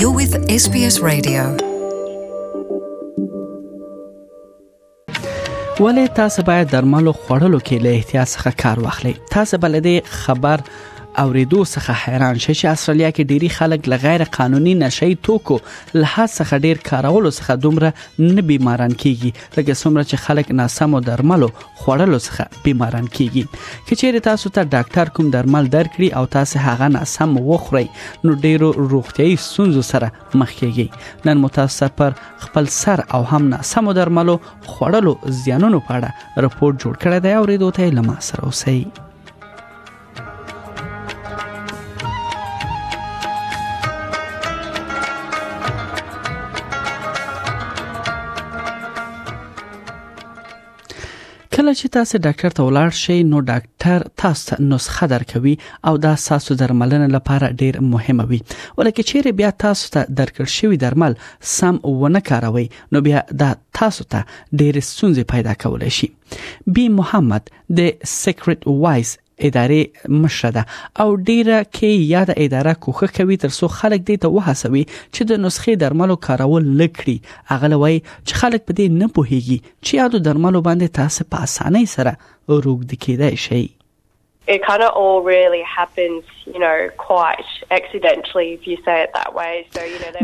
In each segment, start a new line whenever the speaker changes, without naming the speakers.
You're with SBS Radio.
ولی تاسو باید درملو خوړلو کې له احتیاط څخه کار واخلئ تاسو بل دې خبر اوریدو څخه حیران شي چې استرالیا کې ډیری خلک له غیر قانوني نشي توکو له هڅه څخه ډیر کارولو څخه دومره نه بیماران کیږي لکه څومره چې خلک ناسمو درملو خوړلو څخه بیماران کیږي که چیرې تاسو ته ډاکټر کوم درمل درکړي او تاسو هغه ناسم وخورئ نو ډیرو روغتیايي ستونزو سره مخ کیږي نن متاسف پر خپل سر او هم ناسم درملو خوړلو زیانونو په اړه رپورت جوړ کړی دی او ریدو ته لمه سره اوسئ کله چې تاسو ډاکټر ته ولاړ شئ نو ډاکټر تاسو ته نسخه درکوي او دا تاسو درملنه لپاره ډیر مهمه وي ولکه چیرې بیا تاسو ته درکړ شوی درمل سم ونه کاروي نو بیا دا تاسو ته ډیر ستونزې پیدا کولای شي بی محمد د سیکریټ وایس ادارې مشره ده او ډیره کې یاد اداره کوښښ کوي ترڅو خلک دې ته وهڅوي چې د نسخې درملو کارول لکړي اغل وای چې خلک په دې نه پوهیږي چې یادو درملو باندې تاسو په اسانۍ سره روغ دي کېدای شي
It kind of all really happens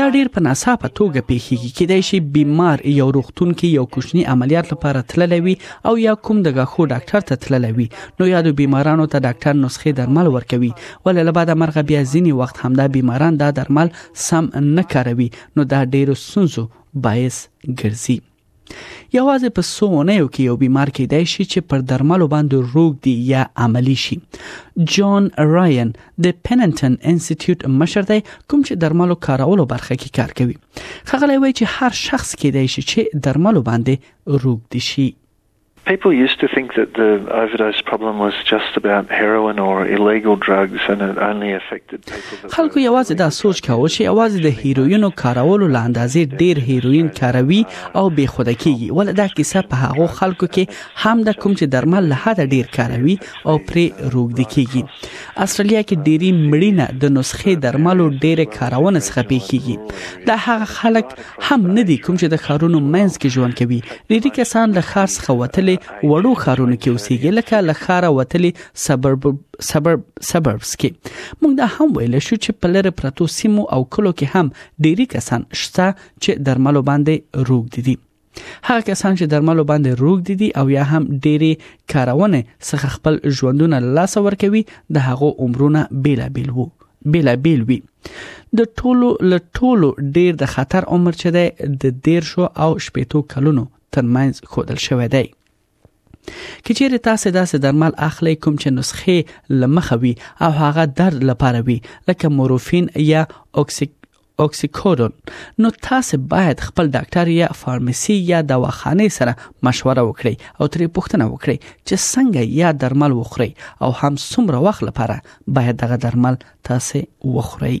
دا ډیر په ناڅاپه توګه پیښیږي، کیدای شي بیمار یو روغتون کې یو کوچني عملیات لپاره تللی وي او یا کوم د غاښو ډاکټر ته تللی وي، نو یادو بیمارانو ته ډاکټر نسخې درمل ورکوي، ولې له بده مرغه بیا ځینې وخت همدا بیماران دا درمل سم نه کاروي، نو دا ډیرو ستونزو باعث ګرځي. یوازې په څو اونیو کې یو بیمار کېدای شي چې پر درملو باندې روغ دی یا عملی شي جان راین د پننټن انسټیټیوټ مشر دی کوم چې درملو کارولو برخه کې کار کوي خغلی وایي چې هر شخص کېدای شي چې درملو باندې روغ دي شي
People used to think that the overdose problem was just about heroin or illegal drugs and it only affected people that
خلکو یوازې دا سوچ کاوه چې یوازې د هیروینو کارولو له اندازې ډیر هیروین کاروي او بې خوده کیږي ول دا کیسه په هغو خلکو کې هم د کوم چې درمل له حد ډیر کاروي او پرې روغدي کیږي استرالیا کې ډیری مړینه د نسخې درملو ډیره کارونه څخه پیښیږي دا هغه خلک هم نه دي کوم چې د خارونو منځ کې ژوند کوي ډېری کسان له خار څخه وتلې وړو خارونو کې اوسېږي لکه له خار وتلې سبرب سبرب سبربس کې موږ دا هم ویل شو چې په لره پرتو سیمو او کلو کې هم ډېری کسان شته چې درملو باندې روغ دي هغه کسان چې درملو باندې روغ دي او یا هم ډېری کارونه څخه خپل ژوندونه لاس ورکوي د هغو عمرونه بیلابیل وو بیلابیل وي د ټولو له ټولو ډیر د خطر عمر چې دی د 13 او شپېتو کلونو ترمنځ خودل شوی دی که چیرې تاسو داسې درمل اخلي کوم چې نسخه لمخوي او هغه درد لپاره وي لکه مورفین یا اوکسیک اوکسیکودون نو تاسو باید خپل ډاکټر یا فارمسی یا دواخانه سره مشوره وکړئ او ترې پوښتنه وکړئ چې څنګه یا درمل وخورئ او هم څومره وخت لپاره باید دغه درمل تاسو وخورئ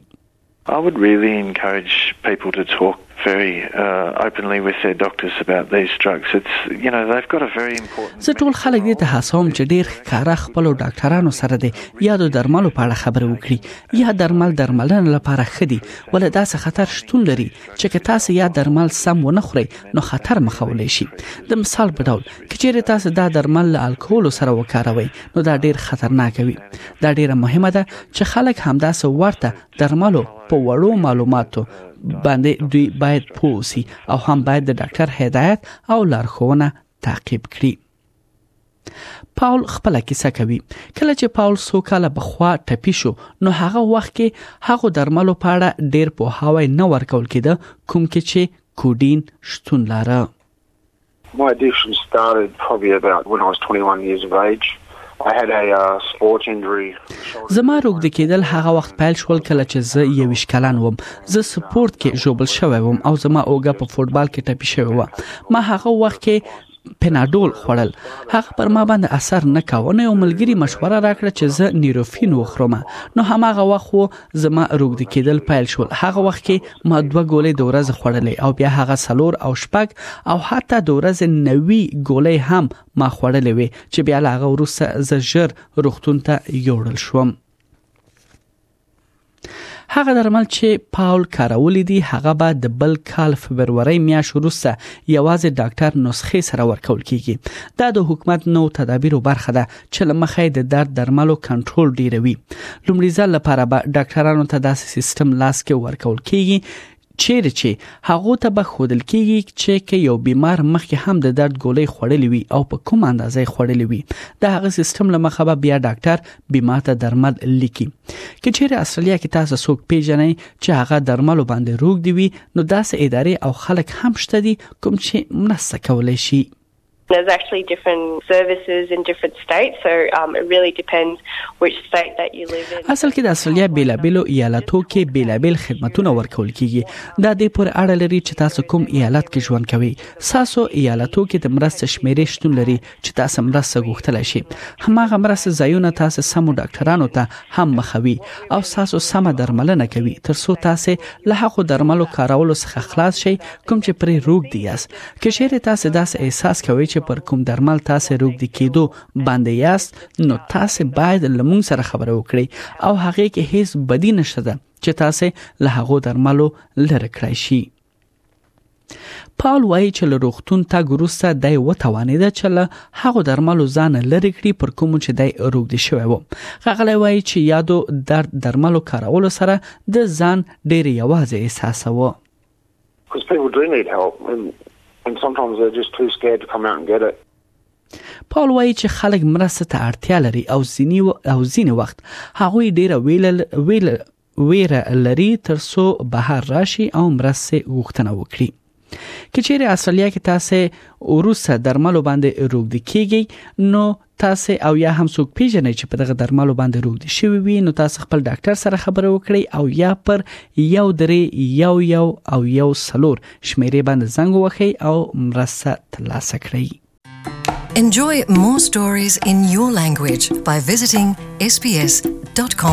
I would really encourage people to talk very uh, openly with their doctors about these drugs. It's you know they've got a very important.
زه ټول خلک دې ته هڅوم چې ډیر ښکاره خپل ډاکټرانو سره دې یادو درملو په اړه خبرې وکړي یا درمل درملنه لپاره ښه دي ولې داسې خطر شتون لري چې که تاسو یا درمل سم ونه خورئ نو خطر مخولې شي د مثال په ډول کچېره تاسو دا درمل له الکول سره وکاروي نو دا ډیر خطرناک وي دا ډیره مهمه ده چې خلک همدا سو ورته درملو په وړو معلوماتو باندې دوی باید پوسی او هم باید د ډاکټر هدایت او لارښوونه تعقیب کړي پاول خپل کیسه کوي کله چې پاول سو کاله بخوا ټپي شو نو هغه وخت کې هغه درملو په اړه ډیر په هاوی نه ورکول کېده کوم کې چې کوډین شتون لاره
My addiction started probably about when I was 21 years of age. I had a uh, sport injury.
زما روغ د کېدل هغه وخت پیل شول کله چې زه یو شکلن وم زه سپورت کې جوبل شوی وم او زما اوګه په فوتبال کې ټپي شوی و ما هغه وخت کې پناډول خوړل هغه پر ما باندې اثر نه کاوه نو یو ملګری مشوره راکړه چې زه نیروفین وخورم نو هماغه وخت وو زما روغد کېدل پیل شول هغه وخت کې ما دوه ګولې د ورځې خوړلې او بیا هغه سلور او شپږ او حتی د ورځې نوي ګولې هم ما خوړلې وي چې بیا لاغه ورسره زه ژر روغتون ته یوړل شوم هغه درمل چې پاول کارولې دي هغه به د بل کال فبرवरी میاشت وروسته یوازې ډاکټر نسخې سره ورکول کیږي دا د حکومت نو تدابیرو برخه ده چې لمخې د درد درملو کنټرول ډیروي لومړي ځل لپاره به ډاکټرانو ته داسې سیستم لاس کې ورکول کیږي چیرې چې هغو ته به ښودل کیږي چې که یو بیمار مخکې هم د درد ګولۍ خوړلې وي او په کوم اندازه یې خوړلې وي د هغه سیستم له مخه به بیا ډاکټر بیمار ته درمل لیکي که چیرې استرالیا کې تاسو څوک پیژنئ چې هغه درملو باندې روږدي وي نو داسې ادارې او خلک هم شته دي کوم چې مرسته کولای شي اصل کې د استرالیا بیلابیلو ایالاتو کې بیلابیل خدمتونه ورکول کیږي دا د پر اړه لري چې تاسو کوم ایالت کې ژوند کوئ ساسو ایالاتو کې د مرستې شمیرې شتون لري چې تاسو مرسته غوښتلی شي هماغه مرستې ځایونه تاسو سمو ډاکټرانو ته هم مخوي او تاسو سمه درملنه کوي ترڅو تاسو له هغو درملو کارولو څخه خلاص شئ کوم چې پرې روږدي یاست که چیرې تاسو داسې احساس کوئ چې پر کوم درمل تاسو روږدي کېدو باندې یاست نو تاسو باید لمونږ سره خبرې وکړئ او هغه کې هیڅ بدی نشته ده چې تاسو له هغو درملو لری کړئ شي پال وایي چې له روغتون تګ وروسته دی وتوانید چې له هغو درملو ځان لری کړي پر کوم چې دی روغدي شوی وو غغلی وایي چې یادو درد درملو کارولو سره د ځان ډیر یوازې احساسوه پال وايي چې خلک مرسته ته اړتیا لري او ځینی او ځینی وخت هغوی ډیره ویل ویل ویره لري ترڅو بهر راشي او مرسته غوښتنه وکړي کچېره استرالیا کې تاسو ورسره درملو باندې روږدي کیږي نو تاسې او یا هم څوک پیژنئ چې په دغه درملو باندې روږدي شوي وي نو تاسو خپل ډاکټر سره خبرې وکړئ او یا پر یو درې یو یو او یو سلور شمیرې باندې زنګ ووهئ او مرسته ترلاسه کړئ
Enjoy more stories in your language by visiting
sbs.com.au.